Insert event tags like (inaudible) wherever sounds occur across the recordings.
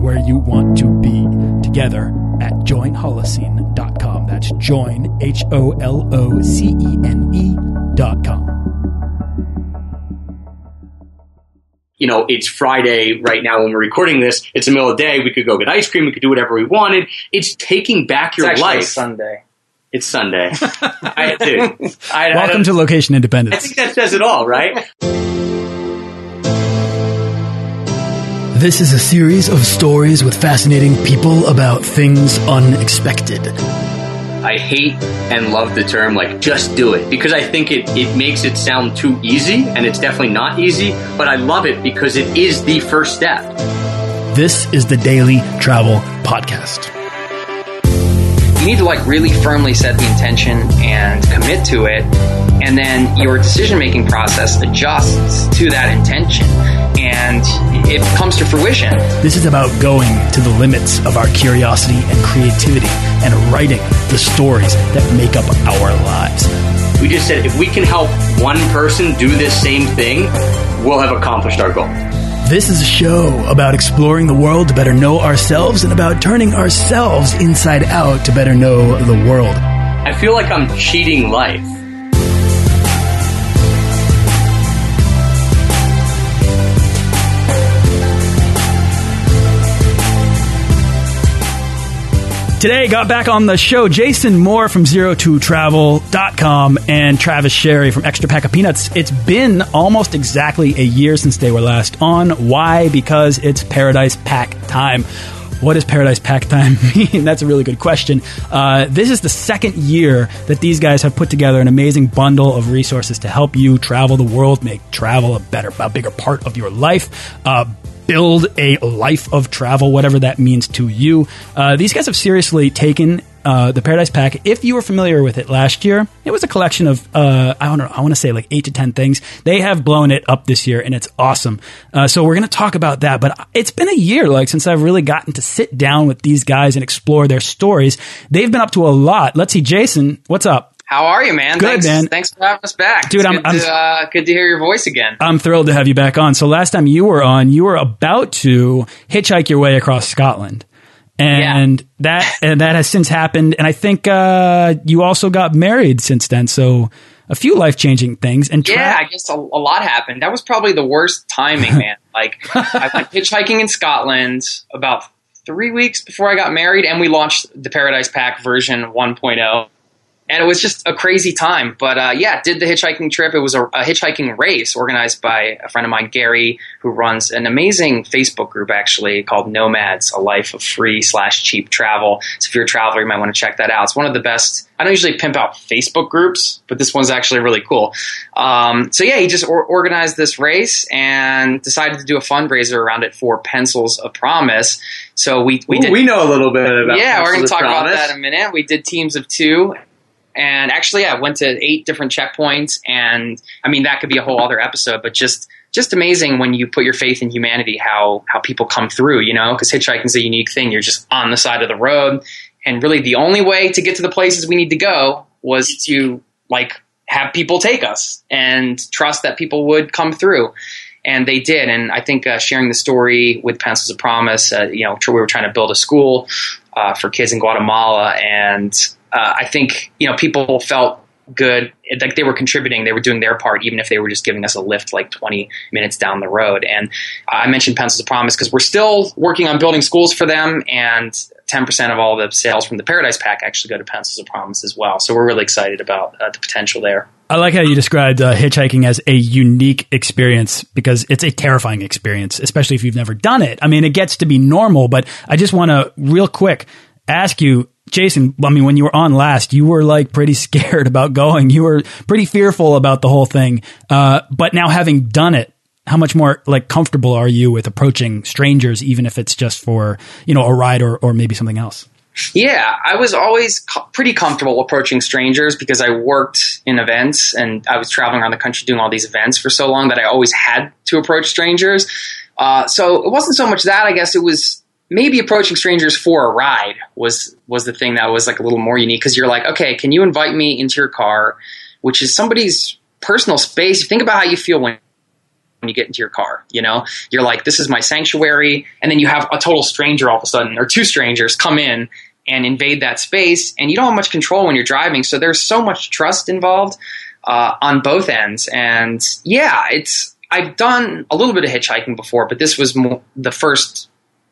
and where you want to be together at joinholocene.com. That's join, H O L O C E N E.com. you know, it's Friday right now when we're recording this. It's the middle of the day. We could go get ice cream. We could do whatever we wanted. It's taking back your it's life. Sunday. It's Sunday. (laughs) I, dude, I, Welcome I, to Location independence. I think that says it all, right? (laughs) This is a series of stories with fascinating people about things unexpected. I hate and love the term like just do it because I think it, it makes it sound too easy and it's definitely not easy, but I love it because it is the first step. This is the Daily Travel Podcast. You need to like really firmly set the intention and commit to it, and then your decision making process adjusts to that intention, and it comes to fruition. This is about going to the limits of our curiosity and creativity and writing the stories that make up our lives. We just said if we can help one person do this same thing, we'll have accomplished our goal. This is a show about exploring the world to better know ourselves and about turning ourselves inside out to better know the world. I feel like I'm cheating life. Today, got back on the show Jason Moore from Zero2Travel.com and Travis Sherry from Extra Pack of Peanuts. It's been almost exactly a year since they were last on. Why? Because it's Paradise Pack time. What does Paradise Pack time (laughs) mean? That's a really good question. Uh, this is the second year that these guys have put together an amazing bundle of resources to help you travel the world, make travel a better, a bigger part of your life. Uh, build a life of travel, whatever that means to you. Uh, these guys have seriously taken uh, the Paradise Pack. If you were familiar with it last year, it was a collection of uh, I don't know, I want to say like eight to ten things. They have blown it up this year, and it's awesome. Uh, so we're going to talk about that. But it's been a year, like since I've really gotten to sit down with these guys and explore their stories. They've been up to a lot. Let's see, Jason, what's up? How are you, man? Good, thanks, man. Thanks for having us back, Dude, It's I'm- good, I'm- to, uh, good to hear your voice again. I'm thrilled to have you back on. So last time you were on, you were about to hitchhike your way across Scotland. And that and that has since happened. And I think uh, you also got married since then. So a few life changing things. And tra- Yeah, I guess a, a lot happened. That was probably the worst timing, man. (laughs) like, I went hitchhiking in Scotland about three weeks before I got married, and we launched the Paradise Pack version 1.0. And it was just a crazy time. But uh, yeah, did the hitchhiking trip. It was a, a hitchhiking race organized by a friend of mine, Gary, who runs an amazing Facebook group actually called Nomads, a life of free slash cheap travel. So if you're a traveler, you might want to check that out. It's one of the best. I don't usually pimp out Facebook groups, but this one's actually really cool. Um, so yeah, he just or- organized this race and decided to do a fundraiser around it for Pencils of Promise. So we we Ooh, did we know a little bit about. yeah, we're going to talk about that in a minute. We did teams of two. And actually, I went to eight different checkpoints, and I mean that could be a whole other episode. But just just amazing when you put your faith in humanity, how how people come through. You know, because hitchhiking's a unique thing. You're just on the side of the road, and really the only way to get to the places we need to go was to like have people take us and trust that people would come through and they did. And I think uh, sharing the story with Pencils of Promise, uh, you know, we were trying to build a school uh, for kids in Guatemala, and uh, I think you know people felt good, like they were contributing, they were doing their part, even if they were just giving us a lift like 20 minutes down the road. And I mentioned Pencils of Promise because we're still working on building schools for them, and 10% of all the sales from the Paradise Pack actually go to Pencils of Promise as well. So we're really excited about uh, the potential there. I like how you described uh, hitchhiking as a unique experience because it's a terrifying experience, especially if you've never done it. I mean, it gets to be normal, but I just want to real quick ask you, Jason. I mean, when you were on last, you were like pretty (laughs) scared about going. You were pretty fearful about the whole thing. Uh, but now having done it, how much more like comfortable are you with approaching strangers, even if it's just for you know a ride or or maybe something else? Yeah, I was always co- pretty comfortable approaching strangers because I worked in events and I was traveling around the country doing all these events for so long that I always had to approach strangers. Uh, so it wasn't so much that, I guess it was maybe approaching strangers for a ride was was the thing that was like a little more unique because you're like, okay, can you invite me into your car, which is somebody's personal space. Think about how you feel when when you get into your car. You know, you're like, this is my sanctuary, and then you have a total stranger all of a sudden, or two strangers come in and invade that space, and you don't have much control when you're driving. So there's so much trust involved uh, on both ends, and yeah, it's. I've done a little bit of hitchhiking before, but this was mo- the first,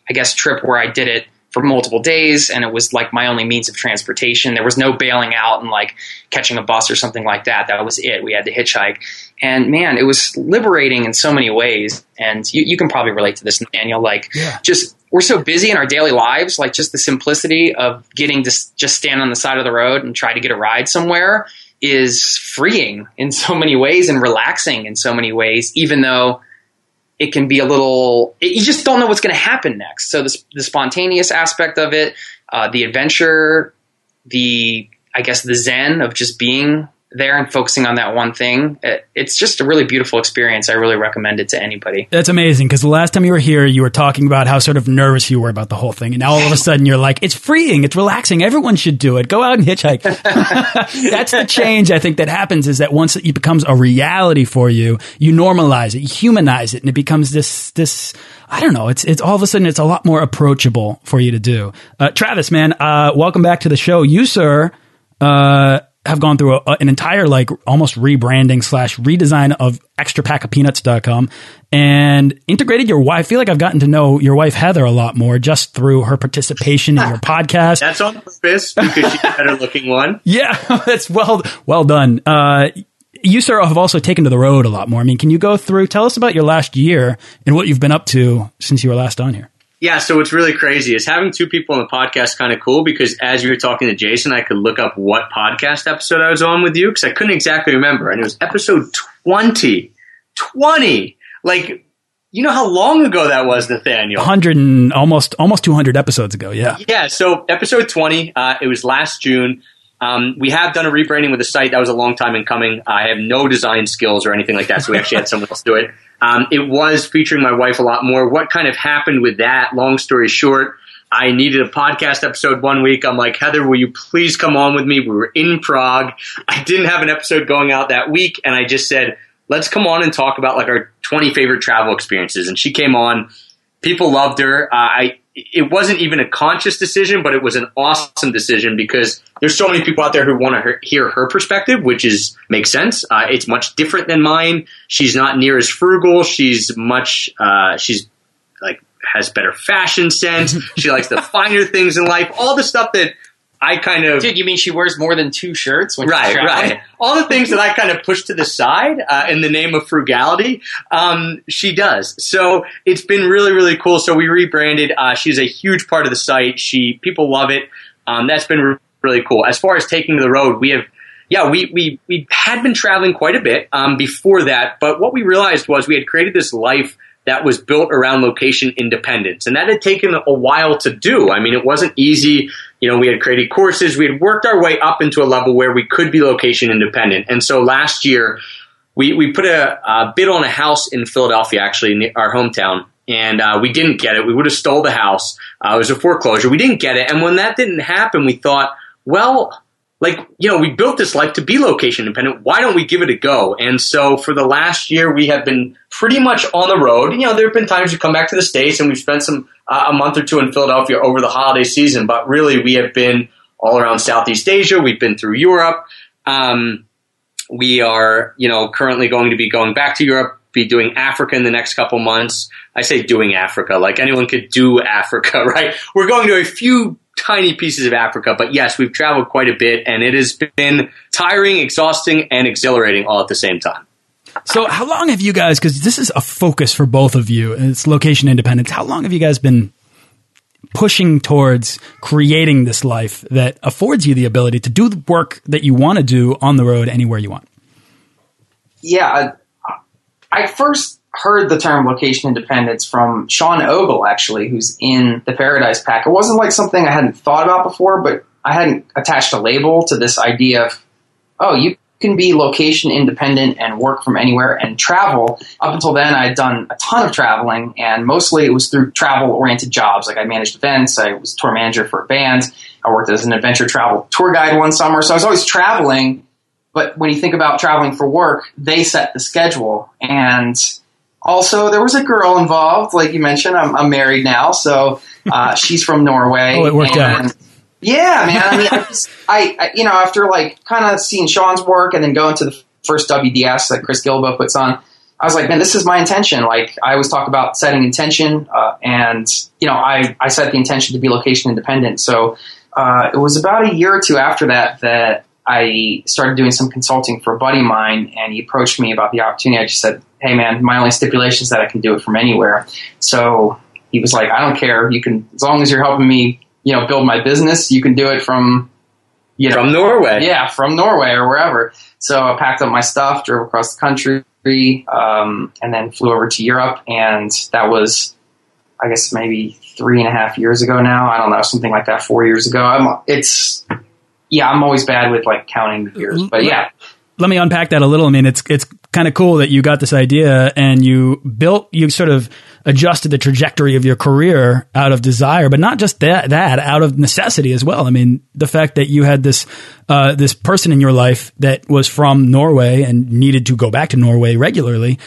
I guess, trip where I did it for multiple days and it was like my only means of transportation. There was no bailing out and like catching a bus or something like that. That was it. We had to hitchhike. And man, it was liberating in so many ways. And you, you can probably relate to this, Daniel. Like, Yeah. just we're so busy in our daily lives, like just the simplicity of getting to just stand on the side of the road and try to get a ride somewhere is freeing in so many ways and relaxing in so many ways, even though it can be a little it, you just don't know what's going to happen next. So the, the spontaneous aspect of it uh, the adventure the i guess the zen of just being there and focusing on that one thing it, it's just a really beautiful experience i really recommend it to anybody That's amazing because the last time you were here, you were talking about how sort of nervous you were about the whole thing, and now all of a (laughs) sudden you're like, "It's freeing, it's relaxing. Everyone should do it. Go out and hitchhike." (laughs) That's the change I think that happens is that once it becomes a reality for you, you normalize it, you humanize it, and it becomes this this. I don't know. It's it's all of a sudden it's a lot more approachable for you to do. Uh, Travis, man, uh, welcome back to the show. You, sir, uh, have gone through a, an entire like almost rebranding slash redesign of extrapackofpeanuts.com and integrated your wife. I feel like I've gotten to know your wife Heather a lot more just through her participation in your (laughs) podcast. That's on purpose because she's a better looking one. (laughs) Yeah, (laughs) that's well well done. Uh, you sir have also taken to the road a lot more. I mean, can you go through? Tell us about your last year and what you've been up to since you were last on here. Yeah, so what's really crazy is having two people on the podcast kind of cool because as you were talking to Jason, I could look up what podcast episode I was on with you because I couldn't exactly remember. And it was episode 20. 20! Like, you know how long ago that was, Nathaniel? Hundred and almost almost two hundred episodes ago. Yeah. Yeah, so episode 20, uh, it was last June. Um, we have done a rebranding with the site. That was a long time in coming. I have no design skills or anything like that, so we actually had (laughs) someone else do it. Um, it was featuring my wife a lot more. What kind of happened with that? Long story short, I needed a podcast episode one week. I'm like, Heather, will you please come on with me? We were in Prague. I didn't have an episode going out that week, and I just said, let's come on and talk about like our 20 favorite travel experiences. And she came on people loved her. Uh, I it wasn't even a conscious decision, but it was an awesome decision because there's so many people out there who want to hear her perspective, which is makes sense. Uh, it's much different than mine. She's not near as frugal. She's much. Uh, she's like has better fashion sense. (laughs) she likes the finer things in life. All the stuff that I kind of Dude, you mean she wears more than two shirts? When right, traveling? right. All the things that I kind of push to the side uh, in the name of frugality, um, she does. So it's been really, really cool. So we rebranded. Uh, she's a huge part of the site. She people love it. Um, that's been re- really cool. As far as taking to the road, we have. Yeah, we, we, we had been traveling quite a bit um, before that, but what we realized was we had created this life that was built around location independence. And that had taken a while to do. I mean, it wasn't easy. You know, we had created courses. We had worked our way up into a level where we could be location independent. And so last year, we, we put a, a bid on a house in Philadelphia, actually, in our hometown. And uh, we didn't get it. We would have stole the house. Uh, it was a foreclosure. We didn't get it. And when that didn't happen, we thought, well, like, you know, we built this life to be location independent. Why don't we give it a go? And so for the last year, we have been pretty much on the road. You know, there have been times we come back to the States and we've spent some, uh, a month or two in Philadelphia over the holiday season, but really we have been all around Southeast Asia. We've been through Europe. Um, we are, you know, currently going to be going back to Europe, be doing Africa in the next couple months. I say doing Africa, like anyone could do (laughs) Africa, right? We're going to a few tiny pieces of Africa, but yes, we've traveled quite a bit and it has been tiring, exhausting, and exhilarating all at the same time. So, how long have you guys? Because this is a focus for both of you. and It's location independence. How long have you guys been pushing towards creating this life that affords you the ability to do the work that you want to do on the road anywhere you want? yeah, I, I first heard the term location independence from Sean Ogle, actually, who's in the Paradise Pack. It wasn't like something I hadn't thought about before, but I hadn't attached a label to this idea of, oh, you can be location independent and work from anywhere and travel. Up until then, I had done a ton of traveling, and mostly it was through travel oriented jobs. Like I managed events, I was tour manager for a band, I worked as an adventure travel tour guide one summer. So I was always traveling. But when you think about traveling for work, they set the schedule. And also, there was a girl involved, like you mentioned. I'm, I'm married now, so uh, she's from Norway. Oh, it worked out. Yeah, (laughs) man. I mean, I, just, I, I, you know, after like kind of seeing Sean's work and then going to the first WDS that Chris Guillebeau puts on, I was like, man, this is my intention. Like I always talk about setting intention, uh, and you know, I I set the intention to be location independent. So uh, it was about a year or two after that that I started doing some consulting for a buddy of mine, and he approached me about the opportunity. I just said, hey, man, my only stipulation is that I can do it from anywhere. So he was like, I don't care. You can, as long as you're helping me, you know, build my business, you can do it from, you know, from Norway. Yeah, from Norway or wherever. So I packed up my stuff, drove across the country, um, and then flew over to Europe. And that was, I guess, maybe three and a half years ago now. I don't know, something like that, four years ago. I'm, it's, yeah, I'm always bad with like counting the years, but yeah. Let me unpack that a little. I mean, it's it's kind of cool that you got this idea and you built, you sort of adjusted the trajectory of your career out of desire, but not just that, that out of necessity as well. I mean, the fact that you had this uh, this person in your life that was from Norway and needed to go back to Norway regularly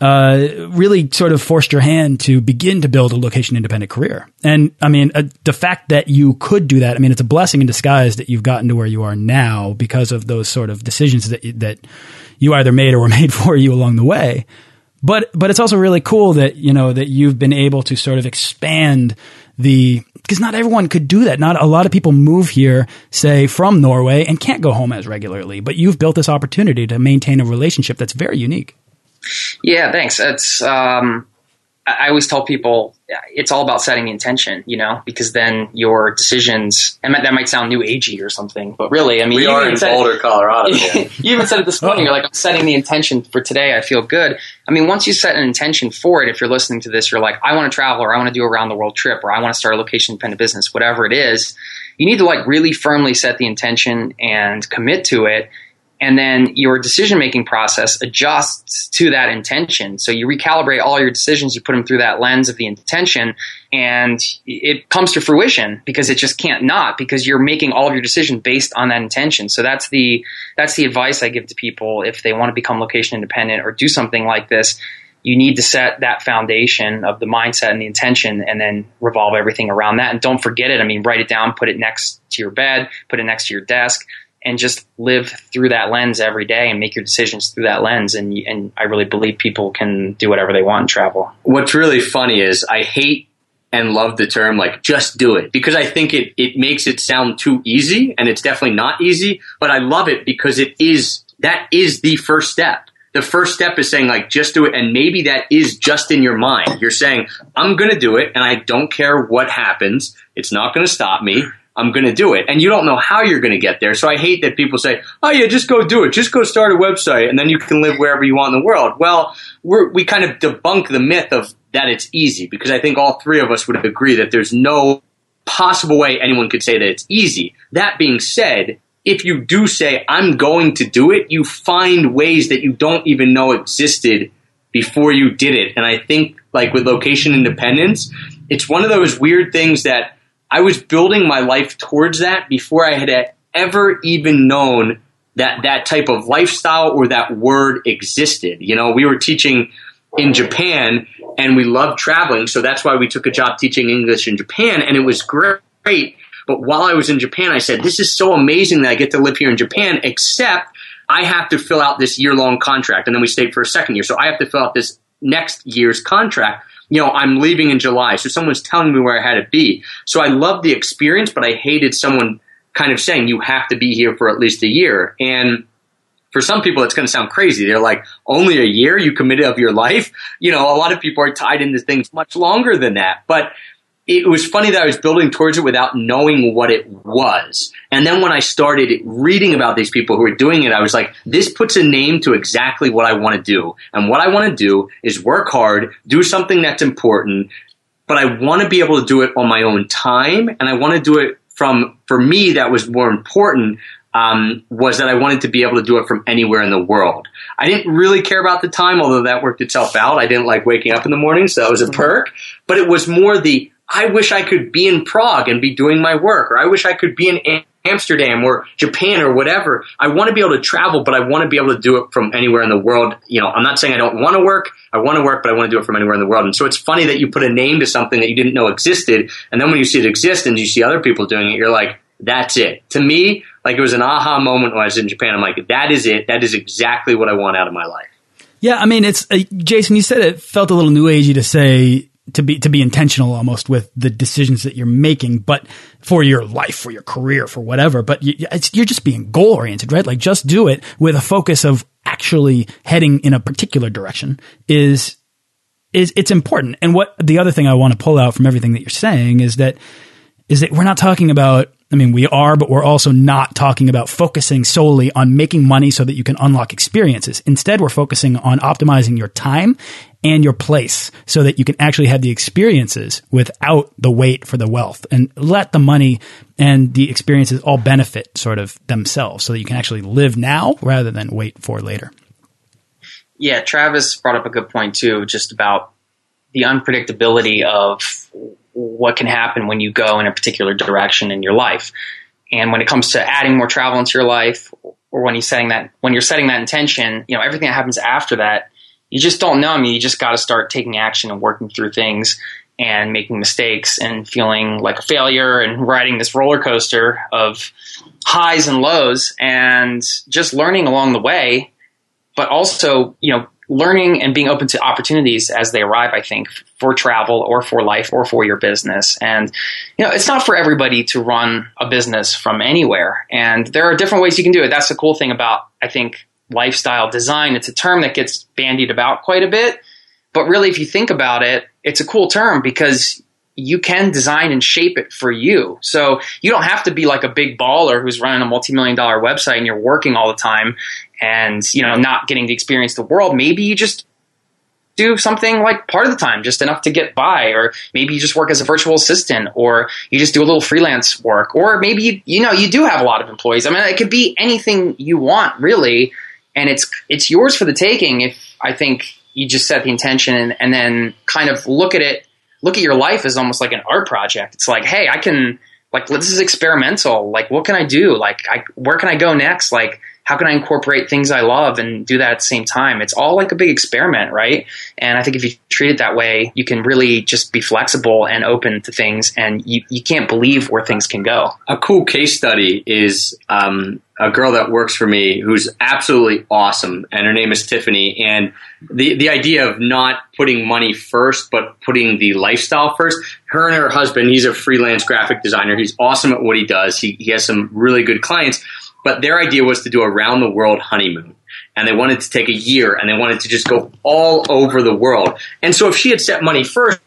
uh, really sort of forced your hand to begin to build a location independent career. And I mean, uh, the fact that you could do that, I mean, it's a blessing in disguise that you've gotten to where you are now because of those sort of decisions that that you either made or were (laughs) made for you along the way. But but it's also really cool that you know that you've been able to sort of expand the because not everyone could do that. Not a lot of people move here, say from Norway, and can't go home as regularly. But you've built this opportunity to maintain a relationship that's very unique. Yeah, thanks. It's um, I always tell people it's all about setting the intention, you know, because then your decisions, and that might sound new agey or something, but really, I mean, we are in Boulder, (laughs) Colorado. you even said it this morning. You're like, I'm setting the intention for today. I feel good. I mean, once you set an intention for it, if you're listening to this, you're like, I want to travel, or I want to do a round the world trip, or I want to start a location independent business, whatever it is. You need to like really firmly set the intention and commit to it and then your decision making process adjusts to that intention. So you recalibrate all your decisions, you put them through that lens of the intention, and it comes to fruition because it just can't not because you're making all of your decisions based on that intention. So that's the that's the advice I give to people if they want to become location independent or do something like this. You need to set that foundation of the mindset and the intention and then revolve everything around that. And don't forget it. I mean, write it down, put it next to your bed, put it next to your desk and just live through that lens every day and make your decisions through that lens. And, and I really believe people can do whatever they want in travel. What's really funny is I hate and love the term like just do it because I think it, it makes it sound too easy and it's definitely not easy, but I love it because it is, that is the first step. The first step is saying like just do it and maybe that is just in your mind. You're saying I'm going to do it and I don't care what happens. It's not going to stop me. I'm going to do it. And you don't know how you're going to get there. So I hate that people say, oh, yeah, just go do it. Just go start a website and then you can live wherever you want in the world. Well, we we kind of debunk the myth of that it's easy because I think all three of us would agree that there's no possible way anyone could say that it's easy. That being said, if you do say, I'm going to do it, you find ways that you don't even know existed before you did it. And I think, like with location independence, it's one of those weird things that I was building my life towards that before I had ever even known that that type of lifestyle or that word existed. You know, we were teaching in Japan and we loved traveling, so that's why we took a job teaching English in Japan, and it was great. But while I was in Japan, I said, This is so amazing that I get to live here in Japan, except I have to fill out this year long contract. And then we stayed for a second year. So I have to fill out this next year's contract you know, I'm leaving in July. So someone's telling me where I had to be. So I loved the experience, but I hated someone kind of saying you have to be here for at least a year. And for some people, it's going to sound crazy. They're like, only a year you committed of your life? You know, a lot of people are tied into things much longer than that. But it was funny that I was building towards it without knowing what it was. And then when I started reading about these people who were doing it, I was like, this puts a name to exactly what I want to do. And what I want to do is work hard, do something that's important, but I want to be able to do it on my own time. And I want to do it from, for me, that was more important. Um, was that I wanted to be able to do it from anywhere in the world. I didn't really care about the time, although that worked itself out. I didn't like waking up in the morning, so that was a perk. But it was more the I wish I could be in Prague and be doing my work, or I wish I could be in Amsterdam or Japan or whatever. I want to be able to travel, but I want to be able to do it from anywhere in the world. You know, I'm not saying I don't want to work. I want to work, but I want to do it from anywhere in the world. And so it's funny that you put a name to something that you didn't know existed. And then when you see it exist and you see other people doing it, you're like, that's it. To me, like it was an aha moment when I was in Japan. I'm like, that is it. That is exactly what I want out of my life. Yeah, I mean, it's uh, Jason. You said it felt a little new agey to say to be to be intentional almost with the decisions that you're making, but for your life, for your career, for whatever. But you, you're just being goal oriented, right? Like just do it with a focus of actually heading in a particular direction is is it's important. And what the other thing I want to pull out from everything that you're saying is that is that we're not talking about I mean, we are, but we're also not talking about focusing solely on making money so that you can unlock experiences. Instead, we're focusing on optimizing your time and your place so that you can actually have the experiences without the wait for the wealth and let the money and the experiences all benefit sort of themselves so that you can actually live now rather than wait for later. Yeah, Travis brought up a good point too, just about the unpredictability of what can happen when you go in a particular direction in your life. And when it comes to adding more travel into your life, or when you're setting that when you're setting that intention, you know everything that happens after that you just don't know. I mean, you just got to start taking action and working through things and making mistakes and feeling like a failure and riding this roller coaster of highs and lows and just learning along the way, but also, you know, learning and being open to opportunities as they arrive, I think, for travel or for life or for your business. And, you know, it's not for everybody to run a business from anywhere. And there are different ways you can do it. That's the cool thing about, I think, lifestyle design. It's a term that gets bandied about quite a bit. But really, if you think about it, it's a cool term because you can design and shape it for you. So you don't have to be like a big baller who's running a multi-million dollar website and you're working all the time and, you know, not getting to experience the world. Maybe you just do something like part of the time, just enough to get by, or maybe you just work as a virtual assistant, or you just do a little freelance work, or maybe you, you know you do have a lot of employees. I mean, it could be anything you want, really and it's it's yours for the taking if I think you just set the intention and, and then kind of look at it, look at your life as almost like an art project. It's like, hey, I can like this is experimental. Like, what can I do? Like, I, where can I go next? Like, how can I incorporate things I love and do that at the same time? It's all like a big experiment, right? And I think if you treat it that way, you can really just be flexible and open to things, and you, you can't believe where things can go. A cool case study is um, a girl that works for me who's absolutely awesome, and her name is Tiffany. And the the idea of not putting money first, but putting the lifestyle first. Her and her husband, he's a freelance graphic designer. He's awesome at what he does. He he has some really good clients but their idea was to do a round the world honeymoon. And they wanted to take a year and they wanted to just go all over the world. And so if she had set money first,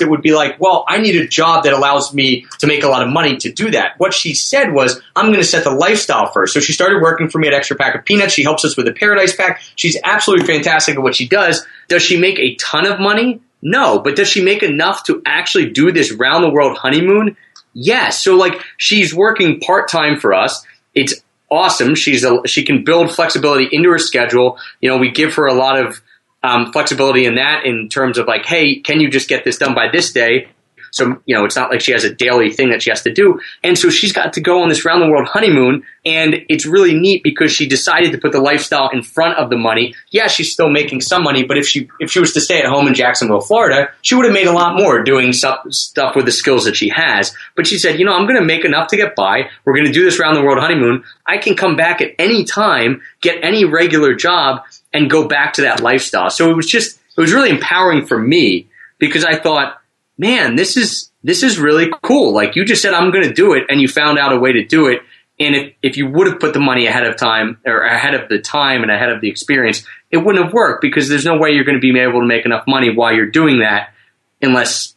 it would be like, well, I need a job that allows me to make a lot of money to do that. What she said was, I'm going to set the lifestyle first. So she started working for me at Extra Pack of Peanuts. She helps us with the Paradise Pack. She's absolutely fantastic at what she does. Does she make a ton of money? No, but does she make enough to actually do this round the world honeymoon? Yes. So like she's working part time for us. It's awesome. She's a, she can build flexibility into her schedule. You know, we give her a lot of um, flexibility in that in terms of like, hey, can you just get this done by this day? So, you know, it's not like she has a daily thing that she has to do. And so she's got to go on this round the world honeymoon. And it's really neat because she decided to put the lifestyle in front of the money. Yeah, she's still making some money, but if she, if she was to stay at home in Jacksonville, Florida, she would have made a lot more doing stuff, with the skills that she has. But she said, you know, I'm going to make enough to get by. We're going to do this round the world honeymoon. I can come back at any time, get any regular job and go back to that lifestyle. So it was just, it was really empowering for me because I thought, man, this is this is really cool. Like you just said, I'm going to do it, and you found out a way to do it. And if, if you would have put the money ahead of time or ahead of the time and ahead of the experience, it wouldn't have worked because there's no way you're going to be able to make enough money while you're doing that unless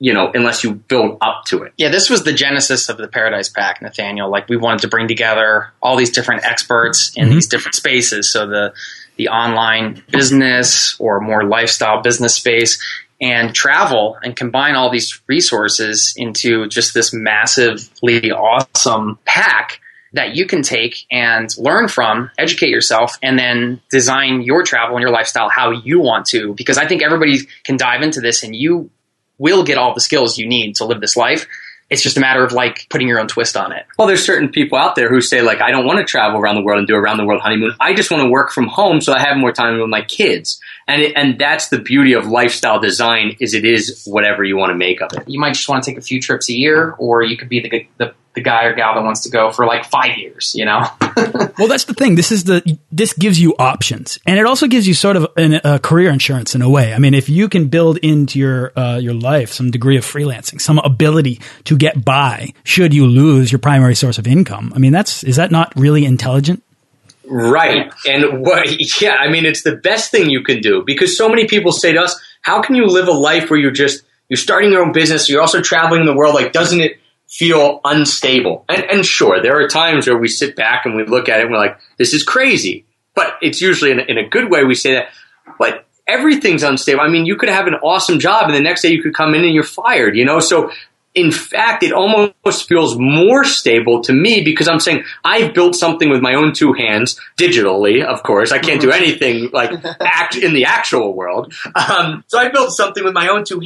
you know, unless you build up to it. Yeah, this was the genesis of the Paradise Pack, Nathaniel. Like we wanted to bring together all these different experts in mm-hmm. these different spaces. So the the online business or more lifestyle business space and travel and combine all these resources into just this massively awesome pack that you can take and learn from, educate yourself, and then design your travel and your lifestyle how you want to. Because I think everybody can dive into this and you will get all the skills you need to live this life. It's just a matter of like putting your own twist on it. Well, there's certain people out there who say like, I don't want to travel around the world and do a around the world honeymoon. I just want to work from home so I have more time with my kids. And it, and that's the beauty of lifestyle design is it is whatever you want to make of it. You might just want to take a few trips a year, or you could be the the the guy or gal that wants to go for like five years, you know? (laughs) well, that's the thing. This is the, this gives you options and it also gives you sort of an, a career insurance in a way. I mean, if you can build into your, uh, your life some degree of freelancing, some ability to get by should you lose your primary source of income. I mean, that's, is that not really intelligent? Right. And what, yeah, I mean, it's the best thing you can do because so many people say to us, how can you live a life where you're just, you're starting your own business, you're also traveling the world, like, doesn't it, feel unstable. And, and, sure, there are times where we sit back and we look at it and we're like, this is crazy. But it's usually in a, in a good way we say that. But everything's unstable. I mean, you could have an awesome job and the next day you could come in and you're fired, you know? So in fact, it almost feels more stable to me because I'm saying I've built something with my own two hands, digitally, of course. I can't do mm-hmm. anything like (laughs) act in the actual world. Um, so I built something with my own two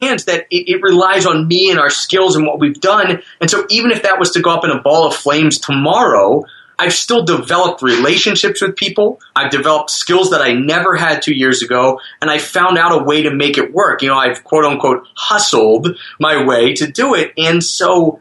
hands that it, it, relies on me and our skills and what we've done. And so even if that was to go up in a ball of flames tomorrow, I've still developed relationships with people. I've developed skills that I never had two years ago, and I found out a way to make it work. You know, I've quote unquote hustled my way to do it. And so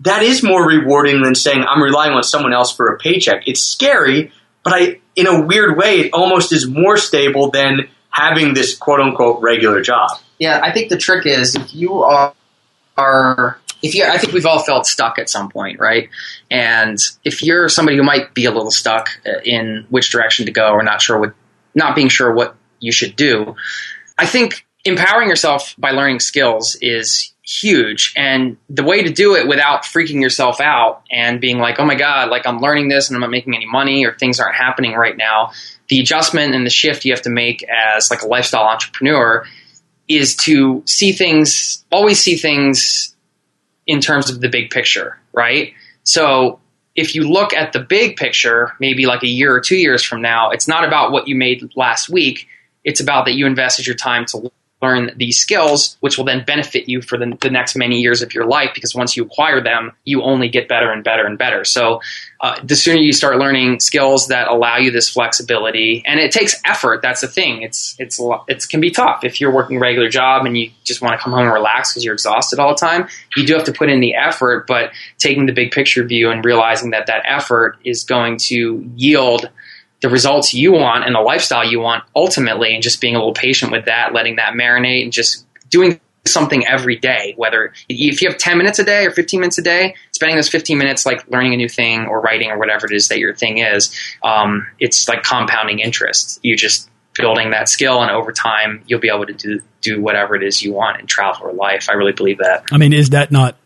that is more rewarding than saying I'm relying on someone else for a paycheck. It's scary, but I, in a weird way, it almost is more stable than having this quote unquote regular job. Yeah, I think the trick is if you are, are if you I think we've all felt stuck at some point, right? And if you're somebody who might be a little stuck uh, in which direction to go or not sure what not being sure what you should do, I think empowering yourself by learning skills is huge and the way to do it without freaking yourself out and being like oh my god like i'm learning this and i'm not making any money or things aren't happening right now the adjustment and the shift you have to make as like a lifestyle entrepreneur is to see things, always see things in terms of the big picture, right? So if you look at the big picture, maybe like a year or two years from now, it's not about what you made last week. It's about that you invested your time to learn these skills, which will then benefit you for the, the, next many years of your life. Because once you acquire them, you only get better and better and better. So, uh, the sooner you start learning skills that allow you this flexibility, and it takes effort. That's the thing. It's it's it can be tough if you're working a regular job and you just want to come home and relax because you're exhausted all the time. You do have to put in the effort, but taking the big picture view and realizing that that effort is going to yield the results you want and the lifestyle you want ultimately, and just being a little patient with that, letting that marinate, and just doing something every day. Whether if you have 10 minutes a day or 15 minutes a day, spending those 15 minutes like learning a new thing or writing or whatever it is that your thing is, um, it's like compounding interest. You just building that skill, and over time, you'll be able to do do whatever it is you want in travel or life. I really believe that. I mean, is that not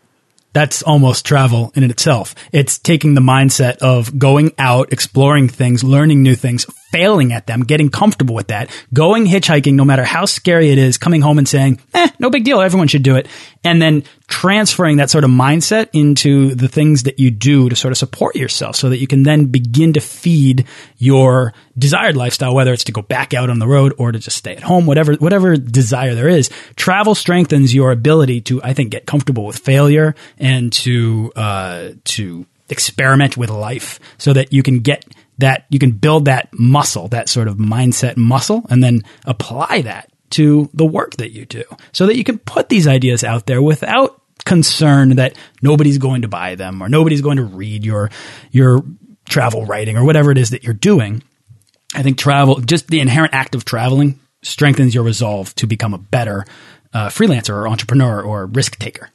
that's almost travel in itself. It's taking the mindset of going out, exploring things, learning new things, failing at them, getting comfortable with that, going hitchhiking, no matter how scary it is, coming home and saying, eh, no big deal. Everyone should do it. And then transferring that sort of mindset into the things that you do to sort of support yourself so that you can then begin to feed your desired lifestyle, whether it's to go back out on the road or to just stay at home, whatever, whatever desire there is. Travel strengthens your ability to, I think, get comfortable with failure and to, uh, to experiment with life so that you can get that you can build that muscle, that sort of mindset muscle, and then apply that to the work that you do so that you can put these ideas out there without concern that nobody's going to buy them or nobody's going to read your, your travel writing or whatever it is that you're doing. I think travel, just the inherent act of traveling strengthens your resolve to become a better uh, freelancer or entrepreneur or risk taker.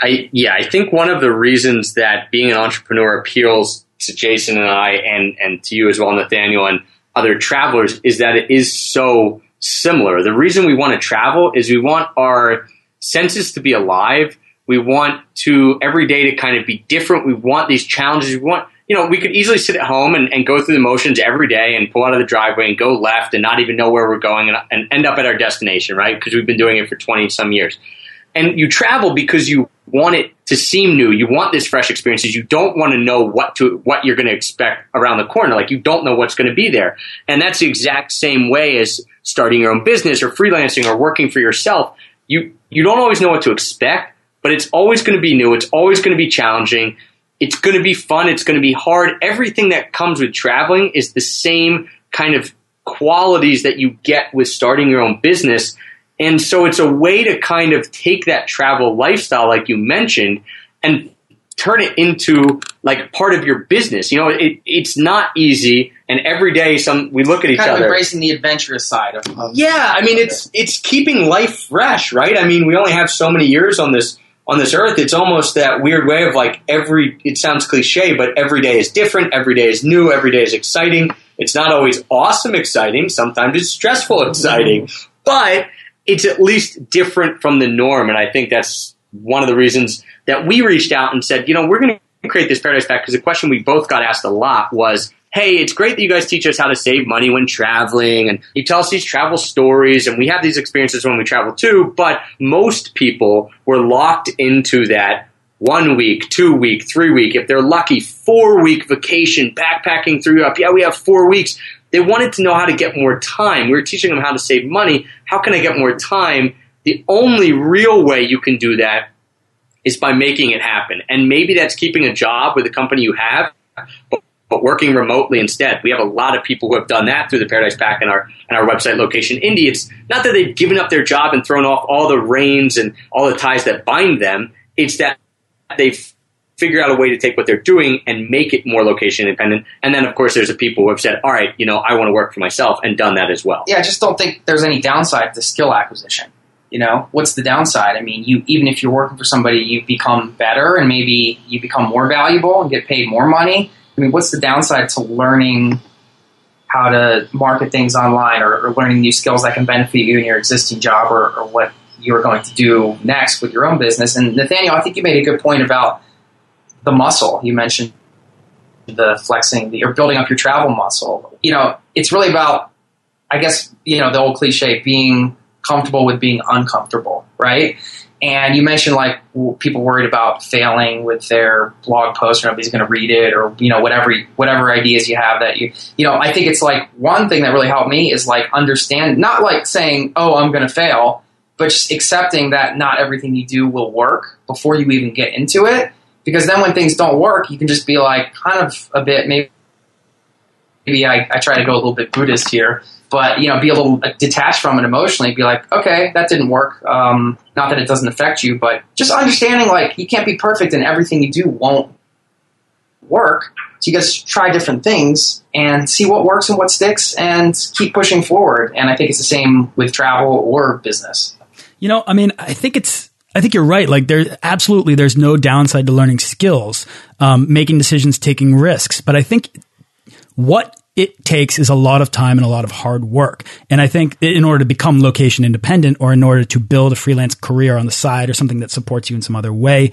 I, yeah, I think one of the reasons that being an entrepreneur appeals to Jason and I, and and to you as well, Nathaniel, and other travelers, is that it is so similar. The reason we want to travel is we want our senses to be alive. We want to every day to kind of be different. We want these challenges. We want, you know, we could easily sit at home and, and go through the motions every day and pull out of the driveway and go left and not even know where we're going and, and end up at our destination, right? Because we've been doing it for 20 some years. And you travel because you want it to seem new. You want this fresh experiences. You don't want to know what to what you're going to expect around the corner. Like you don't know what's going to be there. And that's the exact same way as starting your own business or freelancing or working for yourself. You you don't always know what to expect, but it's always going to be new. It's always going to be challenging. It's going to be fun. It's going to be hard. Everything that comes with traveling is the same kind of qualities that you get with starting your own business and so it's a way to kind of take that travel lifestyle, like you mentioned, and turn it into like part of your business. You know, it, it's not easy, and every day some we look at each kind other. Embracing the adventurous side of, of yeah. I mean, it's it's keeping life fresh, right? I mean, we only have so many years on this on this earth. It's almost that weird way of like every. It sounds cliche, but every day is different. Every day is new. Every day is exciting. It's not always awesome exciting. Sometimes it's stressful exciting, mm-hmm. but it's at least different from the norm. And I think that's one of the reasons that we reached out and said, you know, we're going to create this Paradise Pack because the question we both got asked a lot was, hey, it's great that you guys teach us how to save money when traveling and you tell us these travel stories and we have these experiences when we travel too, but most people were locked into that one week, two week, three week, if they're lucky, four week vacation, backpacking through Europe. Yeah, we have four weeks. They wanted to know how to get more time. We were teaching them how to save money. How can I get more time? The only real way you can do that is by making it happen. And maybe that's keeping a job with the company you have, but, but working remotely instead. We have a lot of people who have done that through the Paradise Pack and our and our website Location Indie. It's not that they've given up their job and thrown off all the reins and all the ties that bind them. It's that they've figure out a way to take what they're doing and make it more location independent. And then, of course, there's the people who have said, all right, you know, I want to work for myself and done that as well. Yeah, I just don't think there's any downside to skill acquisition. You know, what's the downside? I mean, you even if you're working for somebody, you become better and maybe you become more valuable and get paid more money. I mean, what's the downside to learning how to market things online or, or learning new skills that can benefit you in your existing job or, or what you're going to do next with your own business? And Nathaniel, I think you made a good point about the muscle. You mentioned the flexing, the, or building up your travel muscle. You know, it's really about, I guess, you know, the old cliche, being comfortable with being uncomfortable, right? And you mentioned like people worried about failing with their blog post, or nobody's going to read it, or you know whatever whatever ideas you have that you you know. I think it's like one thing that really helped me is like understand, not like saying, "Oh, I'm going to fail," but just accepting that not everything you do will work before you even get into it, because then when things don't work, you can just be like kind of a bit maybe. Maybe I, I try to go a little bit Buddhist here, but you know, be a little detached from it emotionally. Be like, okay, that didn't work. Um, not that it doesn't affect you, but just understanding like you can't be perfect and everything you do won't work. So you guys try different things and see what works and what sticks, and keep pushing forward. And I think it's the same with travel or business. You know, I mean, I think it's I think you're right. Like there, absolutely, there's no downside to learning skills, um, making decisions, taking risks. But I think what it takes is a lot of time and a lot of hard work. And I think in order to become location independent or in order to build a freelance career on the side or something that supports you in some other way,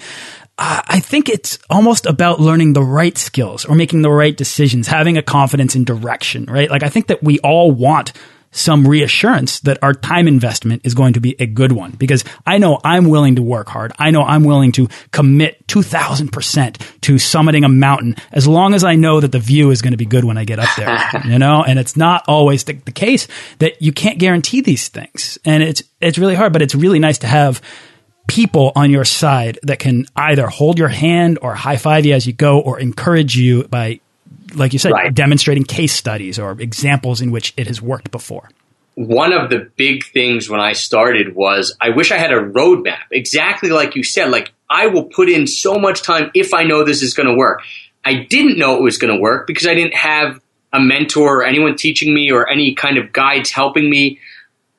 I think it's almost about learning the right skills or making the right decisions, having a confidence in direction, right? Like I think that we all want some reassurance that our time investment is going to be a good one because I know I'm willing to work hard. I know I'm willing to commit 2000% to summiting a mountain as long as I know that the view is going to be good when I get up there, (laughs) you know? And it's not always the, the case that you can't guarantee these things. And it's, it's really hard, but it's really nice to have people on your side that can either hold your hand or high five you as you go or encourage you by like you said, right. demonstrating case studies or examples in which it has worked before. One of the big things when I started was I wish I had a roadmap, exactly like you said. Like, I will put in so much time if I know this is going to work. I didn't know it was going to work because I didn't have a mentor or anyone teaching me or any kind of guides helping me.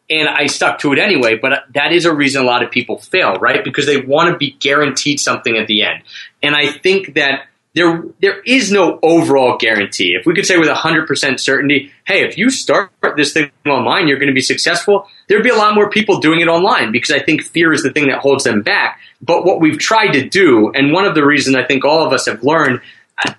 And I stuck to it anyway, but that is a reason a lot of people fail, right? Because they want to be guaranteed something at the end. And I think that there there is no overall guarantee. If we could say with 100% certainty, hey, if you start this thing online, you're going to be successful, there'd be a lot more people doing it online because I think fear is the thing that holds them back. But what we've tried to do, and one of the reasons I think all of us have learned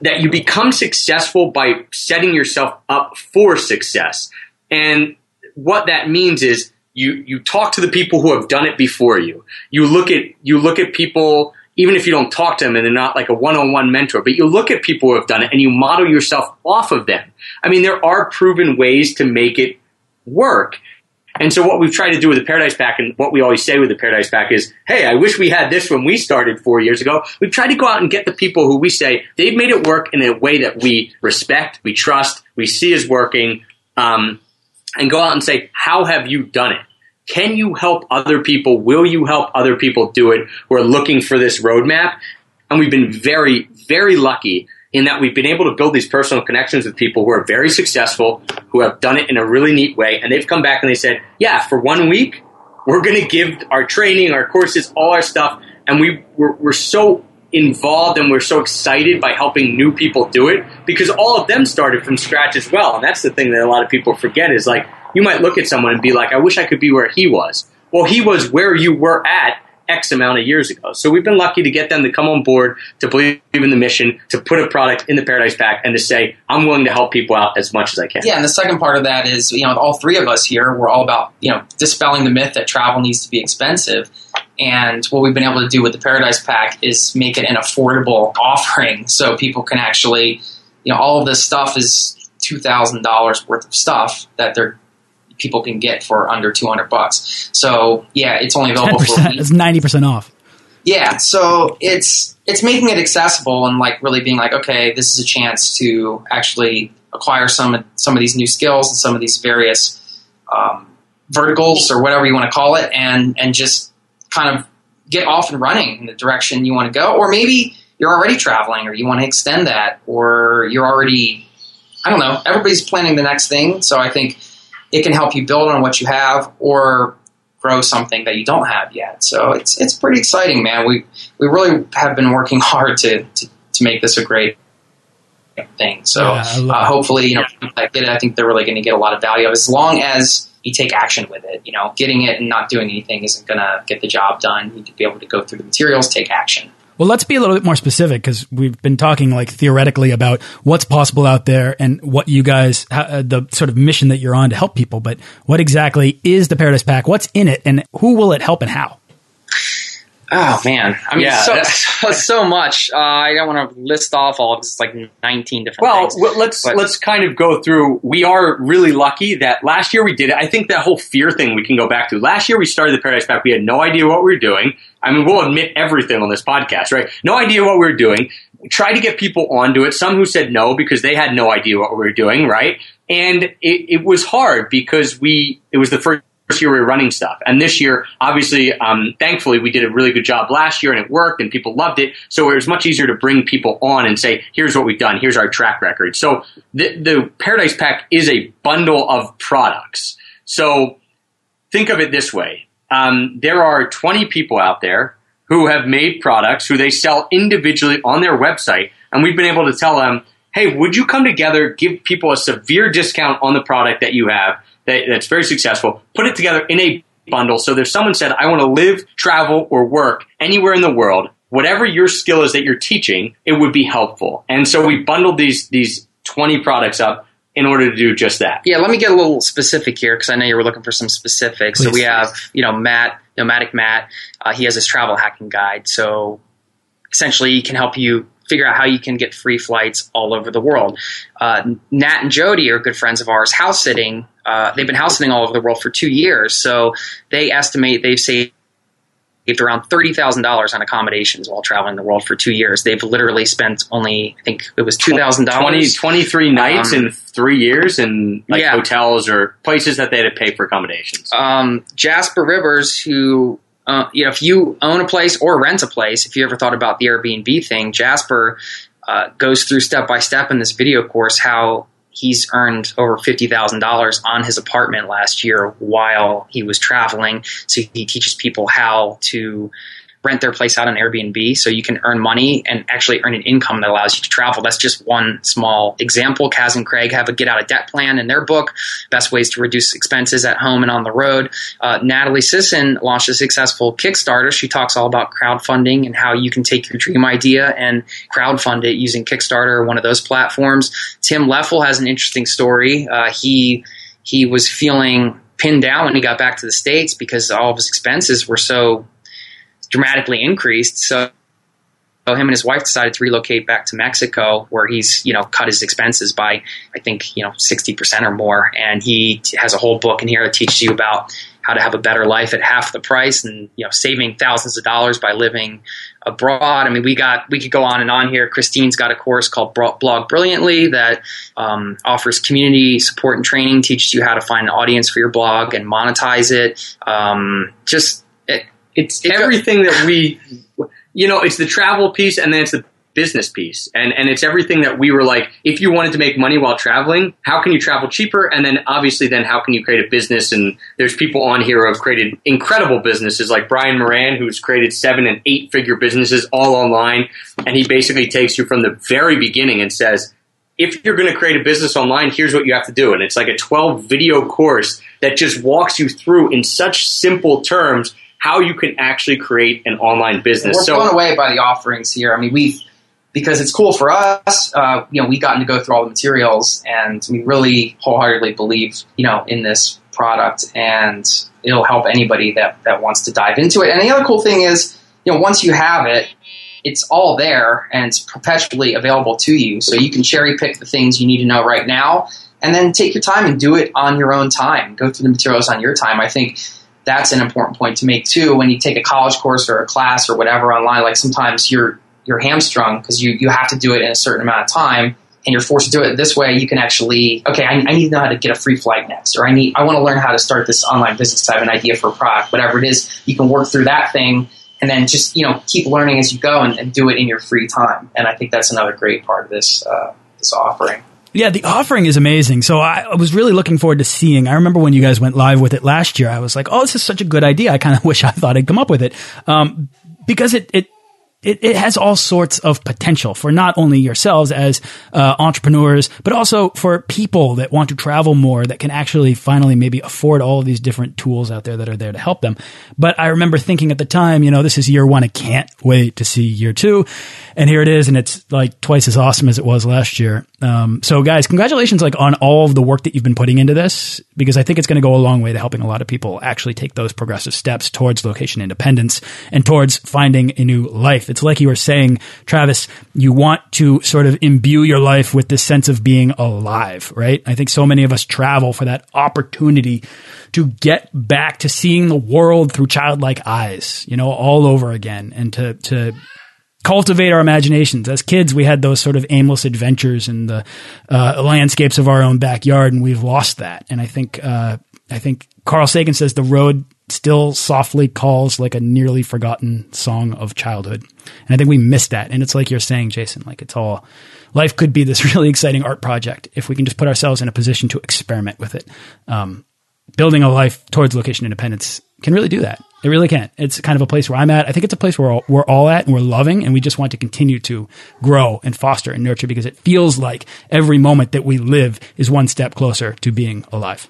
that you become successful by setting yourself up for success. And what that means is you you talk to the people who have done it before you. You look at you look at people even if you don't talk to them and they're not like a one-on-one mentor, but you look at people who have done it and you model yourself off of them. I mean, there are proven ways to make it work. And so what we've tried to do with the Paradise Pack and what we always say with the Paradise Pack is, hey, I wish we had this when we started four years ago. We've tried to go out and get the people who we say they've made it work in a way that we respect, we trust, we see is working, um, and go out and say, how have you done it? Can you help other people? Will you help other people do it who are looking for this roadmap? And we've been very, very lucky in that we've been able to build these personal connections with people who are very successful, who have done it in a really neat way. And they've come back and they said, yeah, for one week, we're going to give our training, our courses, all our stuff. And we, we're, we're so involved and we're so excited by helping new people do it because all of them started from scratch as well. And that's the thing that a lot of people forget is like, you might look at someone and be like, I wish I could be where he was. Well, he was where you were at X amount of years ago. So we've been lucky to get them to come on board, to believe in the mission, to put a product in the Paradise Pack, and to say, I'm willing to help people out as much as I can. Yeah, and the second part of that is, you know, all three of us here, we're all about, you know, dispelling the myth that travel needs to be expensive. And what we've been able to do with the Paradise Pack is make it an affordable offering so people can actually, you know, all of this stuff is $2,000 worth of stuff that they're people can get for under 200 bucks. So yeah, it's only available 10%, for It's 90% off. Yeah, so it's it's making it accessible and like really being like, okay, this is a chance to actually acquire some some of these new skills and some of these various um, verticals or whatever you want to call it, and and just kind of get off and running in the direction you want to go, or maybe you're already traveling or you want to extend that, or you're already I don't know. Everybody's planning the next thing, so I think it can help you build on what you have or grow something that you don't have yet. So it's it's pretty exciting, man. We we really have been working (laughs) hard to to, to make this a great thing. So yeah, uh, hopefully, you know, I get it. I think they're really going to get a lot of value as long as you take action with it. You know, getting it and not doing anything isn't going to get the job done. You need to be able to go through the materials, take action. Well, let's be a little bit more specific because we've been talking like theoretically about what's possible out there and what you guys, uh, the sort of mission that you're on to help people. But what exactly is the Paradise Pack? What's in it and who will it help and how? Oh man, I mean, yeah, so, (laughs) so, so much. Uh, I don't want to list off all of this, like nineteen different. Well, things, let's but. let's kind of go through. We are really lucky that last year we did it. I think that whole fear thing we can go back to. Last year we started the Paradise Pack. We had no idea what we were doing. I mean, we'll admit everything on this podcast, right? No idea what we were doing. We tried to get people onto it. Some who said no because they had no idea what we were doing, right? And it, it was hard because we it was the first first year we were running stuff. And this year, obviously, um, thankfully, we did a really good job last year and it worked and people loved it. So it was much easier to bring people on and say, here's what we've done. Here's our track record. So the, the Paradise Pack is a bundle of products. So think of it this way. Um, there are 20 people out there who have made products who they sell individually on their website. And we've been able to tell them, hey, would you come together, give people a severe discount on the product that you have that, that's very successful, put it together in a bundle. So there's someone said, I want to live, travel, or work anywhere in the world. Whatever your skill is that you're teaching, it would be helpful. And so we bundled these these 20 products up in order to do just that. Yeah, let me get a little specific here because I know you were looking for some specifics. Please. So we have, you know, Matt, Nomadic Matt. Uh, he has his travel hacking guide. So essentially, he can help you figure out how you can get free flights all over the world. Uh, Nat and Jody are good friends of ours. House sitting, uh, they've been house sitting all over the world for two years, so they estimate they've saved around thirty thousand dollars on accommodations while traveling the world for two years. They've literally spent only, I think it was two thousand dollars, 23 nights um, in three years, in like yeah. hotels or places that they had to pay for accommodations. Um, Jasper Ribbers, who uh, you know, if you own a place or rent a place, if you ever thought about the Airbnb thing, Jasper uh, goes through step by step in this video course how he's earned over $50,000 on his apartment last year while he was traveling. So he teaches people how to rent their place out on Airbnb so you can earn money and actually earn an income that allows you to travel. That's just one small example. Caz and Craig have a get out of debt plan in their book, Best Ways to Reduce Expenses at Home and on the Road. Uh, Natalie Sisson launched a successful Kickstarter. She talks all about crowdfunding and how you can take your dream idea and crowdfund it using Kickstarter or one of those platforms. Tim Leffel has an interesting story. Uh, he he was feeling pinned down when he got back to the states because all of his expenses were so dramatically increased. So so him and his wife decided to relocate back to Mexico, where he's you know cut his expenses by I think you know sixty percent or more, and he has a whole book in here that teaches you about how to have a better life at half the price, and you know saving thousands of dollars by living abroad. I mean, we got we could go on and on here. Christine's got a course called Blog Brilliantly that um, offers community support and training, teaches you how to find an audience for your blog and monetize it. Um, just it, it's everything that we, you know, it's the travel piece and then it's the business piece. And, and it's everything that we were like, if you wanted to make money while traveling, how can you travel cheaper? And then obviously then how can you create a business? And there's people on here who have created incredible businesses like Brian Moran, who's created seven and eight figure businesses all online. And he basically takes you from the very beginning and says, if you're going to create a business online, here's what you have to do. And it's like a 12 video course that just walks you through in such simple terms how you can actually create an online business. We're so, blown away by the offerings here. I mean, we've because it's cool for us. Uh, you know, we've gotten to go through all the materials, and we really wholeheartedly believe, you know, in this product, and it'll help anybody that that wants to dive into it. And the other cool thing is, you know, once you have it, it's all there and it's perpetually available to you. So you can cherry pick the things you need to know right now, and then take your time and do it on your own time. Go through the materials on your time. I think that's an important point to make too. When you take a college course or a class or whatever online, like sometimes you're you're hamstrung because you you have to do it in a certain amount of time and you're forced to do it this way, you can actually, okay, I, I, need to know how to get a free flight next, or I need, I want to learn how to start this online business. I have an idea for a product, whatever it is. You can work through that thing, and then just you know keep learning as you go and, and do it in your free time. And I think that's another great part of this uh, this offering. Yeah, the offering is amazing. So I was really looking forward to seeing. I remember when you guys went live with it last year. I was like, "Oh, this is such a good idea." I kind of (laughs) wish I thought I'd come up with it um, because it it it, it has all sorts of potential for not only yourselves as uh, entrepreneurs, but also for people that want to travel more that can actually finally maybe afford all of these different tools out there that are there to help them. But I remember thinking at the time, you know, this is year one. I can't wait to see year two. And here it is. And it's like twice as awesome as it was last year. Um, so guys, congratulations like on all of the work that you've been putting into this, because I think it's going to go a long way to helping a lot of people actually take those progressive steps towards location independence and towards finding a new life. It's like you were saying, Travis, you want to sort of imbue your life with this sense of being alive, right? I think so many of us travel for that opportunity to get back to seeing the world through childlike eyes, you know, all over again and to, to cultivate our imaginations. As kids, we had those sort of aimless adventures in the uh, landscapes of our own backyard, and we've lost that. And I think uh, I think Carl Sagan says the road still softly calls like a nearly forgotten song of childhood. And I think we missed that. And it's like you're saying, Jason, like it's all life could be this (laughs) really exciting art project if we can just put ourselves in a position to experiment with it. Um, building a life towards location independence can really do that. It really can. It's kind of a place where I'm at. I think it's a place where we're all at and we're loving and we just want to continue to grow and foster and nurture because it feels like every moment that we live is one step closer to being alive.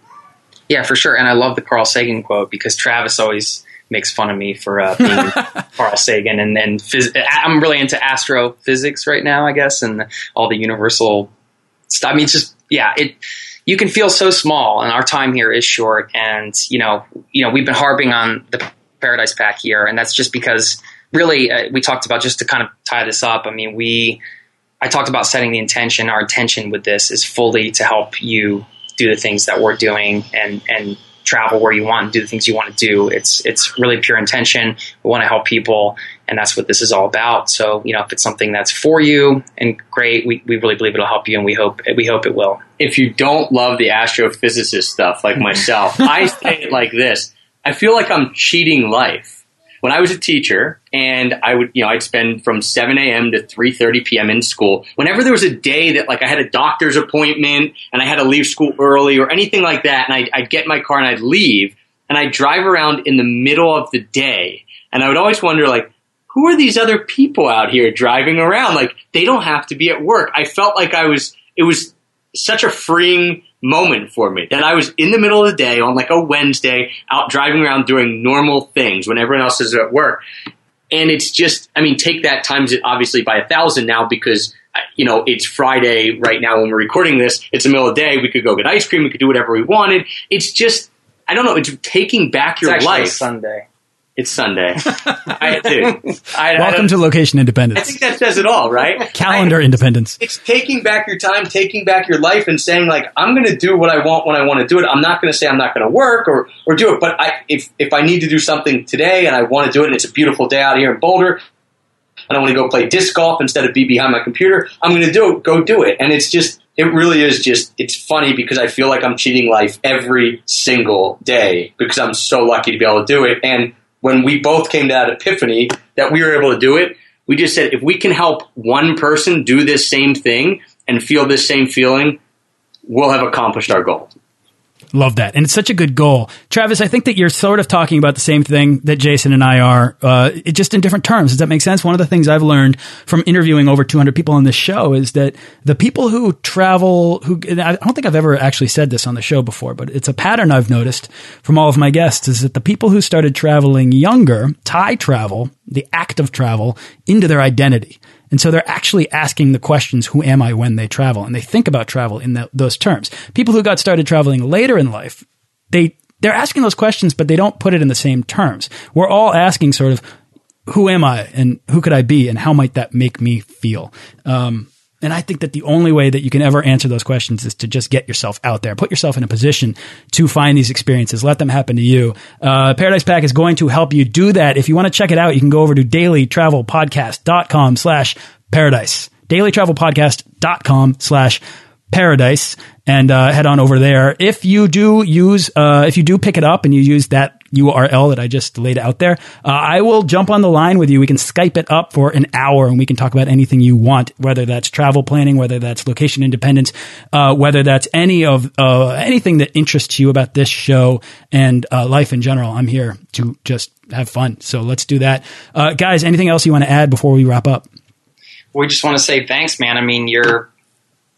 Yeah, for sure. And I love the Carl Sagan quote because Travis always makes fun of me for uh, being (laughs) Carl Sagan, and then phys- I'm really into astrophysics right now, I guess, and all the universal stuff. I mean, it's just yeah, it. You can feel so small, and our time here is short. And you know, you know, we've been harping on the Paradise Pack here, and that's just because really uh, we talked about just to kind of tie this up. I mean, we I talked about setting the intention. Our intention with this is fully to help you do the things that we're doing and and travel where you want and do the things you want to do. It's it's really pure intention. We want to help people, and that's what this is all about. So you know, if it's something that's for you and great, we, we really believe it'll help you, and we hope we hope it will. If you don't love the astrophysicist stuff like myself, (laughs) I say it like this: I feel like I'm cheating life when I was a teacher and I would, you know, I'd spend from 7 a.m. to 3.30 p.m. in school. Whenever there was a day that like I had a doctor's appointment and I had to leave school early or anything like that, and I'd, I'd get my car and I'd leave and I'd drive around in the middle of the day and I would always wonder like, who are these other people out here driving around? Like they don't have to be at work. I felt like I was. It was such a freeing moment for me that I was in the middle of the day on like a Wednesday out driving around doing normal things when everyone else is at work. And it's just, I mean, take that times it obviously by a thousand now because, you know, it's Friday right now when we're recording this. It's the middle of the day. We could go get ice cream. We could do whatever we wanted. It's just, I don't know, it's taking back your it's life. Sunday. It's Sunday. (laughs) I do. I, Welcome I to location independence. I think that says it all, right? Calendar independence. It's taking back your time, taking back your life, and saying like, I'm going to do what I want when I want to do it. I'm not going to say I'm not going to work or or do it. But I, if if I need to do something today and I want to do it, and it's a beautiful day out here in Boulder, and I want to go play disc golf instead of be behind my computer, I'm going to do it. Go do it. And it's just, it really is just, it's funny because I feel like I'm cheating life every single day because I'm so lucky to be able to do it. And when we both came to that epiphany that we were able to do it, we just said if we can help one person do this same thing and feel this same feeling, we'll have accomplished our goal. Love that. And it's such a good goal. Travis, I think that you're sort of talking about the same thing that Jason and I are, uh, just in different terms. Does that make sense? One of the things I've learned from interviewing over 200 people on this show is that the people who travel, who, I don't think I've ever actually said this on the show before, but it's a pattern I've noticed from all of my guests is that the people who started traveling younger tie travel, the act of travel, into their identity. And so they're actually asking the questions, who am I when they travel? And they think about travel in the, those terms. People who got started traveling later in life, they, they're asking those questions, but they don't put it in the same terms. We're all asking sort of, who am I and who could I be and how might that make me feel? Um, and I think that the only way that you can ever answer those questions is to just get yourself out there, put yourself in a position to find these experiences, let them happen to you. Uh, Paradise Pack is going to help you do that. If you want to check it out, you can go over to dailytravelpodcast.com slash paradise. dailytravelpodcast.com slash paradise and uh, head on over there. If you do use, uh, if you do pick it up and you use that URL that I just laid out there, uh, I will jump on the line with you. We can Skype it up for an hour and we can talk about anything you want, whether that's travel planning, whether that's location independence, uh, whether that's any of uh, anything that interests you about this show and uh, life in general. I'm here to just have fun. So let's do that, guys. Anything else you want to add before we wrap up? We just want to say thanks, man. I mean, you're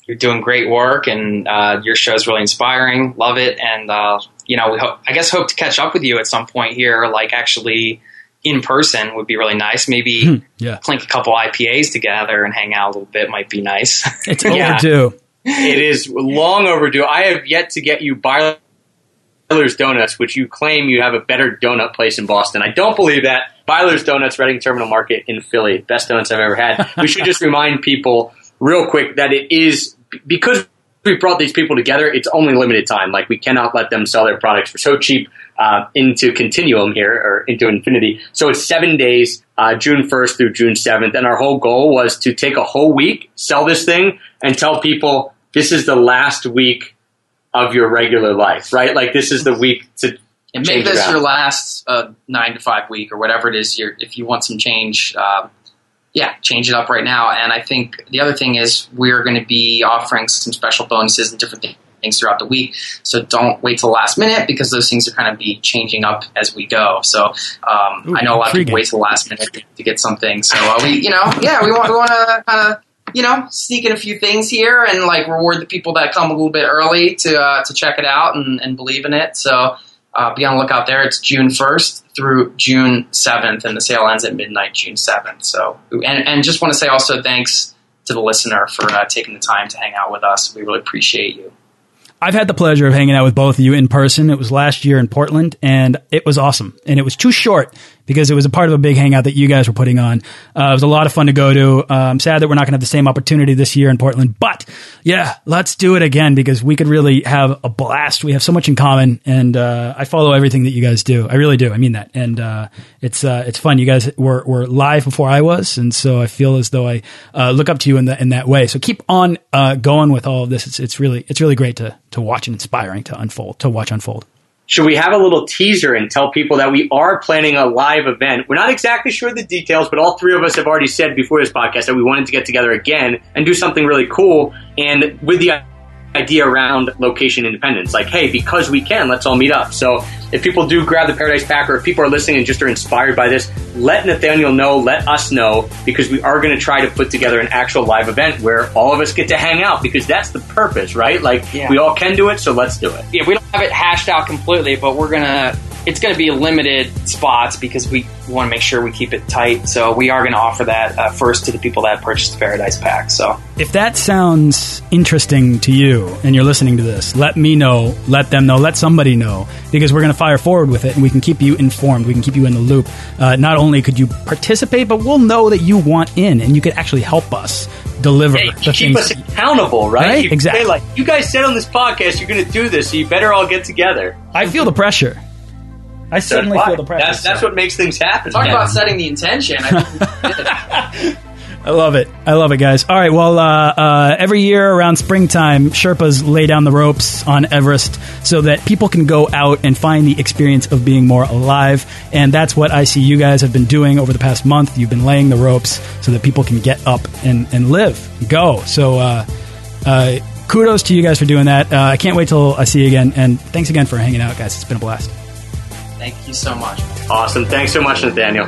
you're doing great work, and uh, your show is really inspiring. Love it, and uh, you know, we hope, I guess hope to catch up with you at some point here, like actually in person would be really nice. Maybe Hmm, yeah. clink a couple IPAs together and hang out a little bit might be nice. It's (laughs) Yeah. overdue. it is long overdue. I have yet to get you Beiler's Donuts, which you claim you have a better donut place in Boston. I don't believe that. Beiler's Donuts, Reading Terminal Market in Philly, best donuts I've ever had. we should just (laughs) remind people real quick that it is because we brought these people together. It's only limited time. Like we cannot let them sell their products for so cheap uh, into Continuum here or into Infinity. So it's seven days, uh, June 1st through June 7th. And our whole goal was to take a whole week, sell this thing, and tell people this is the last week of your regular life, right? Like this is the week to and make this around. your last uh, nine to five week or whatever it is. You're, if you want some change, uh, yeah, change it up right now. And I think the other thing is we're going to be offering some special bonuses and different things throughout the week. So don't wait till the last minute because those things are kind of be changing up as we go. So um, Ooh, I know a lot of people wait till the last minute to, to get something. So uh, we, you know, yeah, we want we want to kind of you know sneak in a few things here and like reward the people that come a little bit early to uh, to check it out and, and believe in it. So uh, be on the lookout there. It's June 1st through June 7th, and the sale ends at midnight June 7th. So, and, and just want to say also thanks to the listener for uh, taking the time to hang out with us. We really appreciate you. I've had the pleasure of hanging out with both of you in person. It was last year in Portland, and it was awesome. And it was too short because it was a part of a big hangout that you guys were putting on. Uh, it was a lot of fun to go to. Uh, I'm sad that we're not going to have the same opportunity this year in Portland, but yeah, let's do it again because we could really have a blast. We have so much in common, and uh, I follow everything that you guys do. I really do. I mean that, and uh, it's uh, it's fun. You guys were were live before I was, and so I feel as though I uh, look up to you in that in that way. So keep on going with all of this. It's it's really it's really great to to watch and inspiring to unfold to watch unfold. Should we have a little teaser and tell people that we are planning a live event? We're not exactly sure of the details, but all three of us have already said before this podcast that we wanted to get together again and do something really cool. And with the idea around location independence. Like, hey, because we can, let's all meet up. So if people do grab the Paradise Pack or if people are listening and just are inspired by this, let Nathaniel know, let us know, because we are going to try to put together an actual live event where all of us get to hang out because that's the purpose, right? Like, Yeah. we all can do it, so let's do it. Yeah, we don't have it hashed out completely, but we're gonna. It's going to be limited spots because we want to make sure we keep it tight. So we are going to offer that uh, first to the people that purchased the Paradise Pack. So If that sounds interesting to you and you're listening to this, let me know, let them know, let somebody know, because we're going to fire forward with it and we can keep you informed. We can keep you in the loop. Uh, not only could you participate, but we'll know that you want in and you could actually help us deliver Hey, the keep things. us accountable, right? Right? You Exactly. say, like, you guys said on this podcast you're going to do this, so you better all get together. I feel the pressure. I So certainly feel the pressure. That's, that's what makes things happen. talk man. about setting the intention. (laughs) I love it. I love it, guys. All right. Well, uh, uh, every year around springtime, Sherpas lay down the ropes on Everest so that people can go out and find the experience of being more alive. And that's what I see you guys have been doing over the past month. You've been laying the ropes so that people can get up and, and live, go. So, uh, uh, kudos to you guys for doing that. Uh, I can't wait till I see you again. And thanks again for hanging out, guys. It's been a blast. Thank you so much. Awesome. Thanks so much, Nathaniel.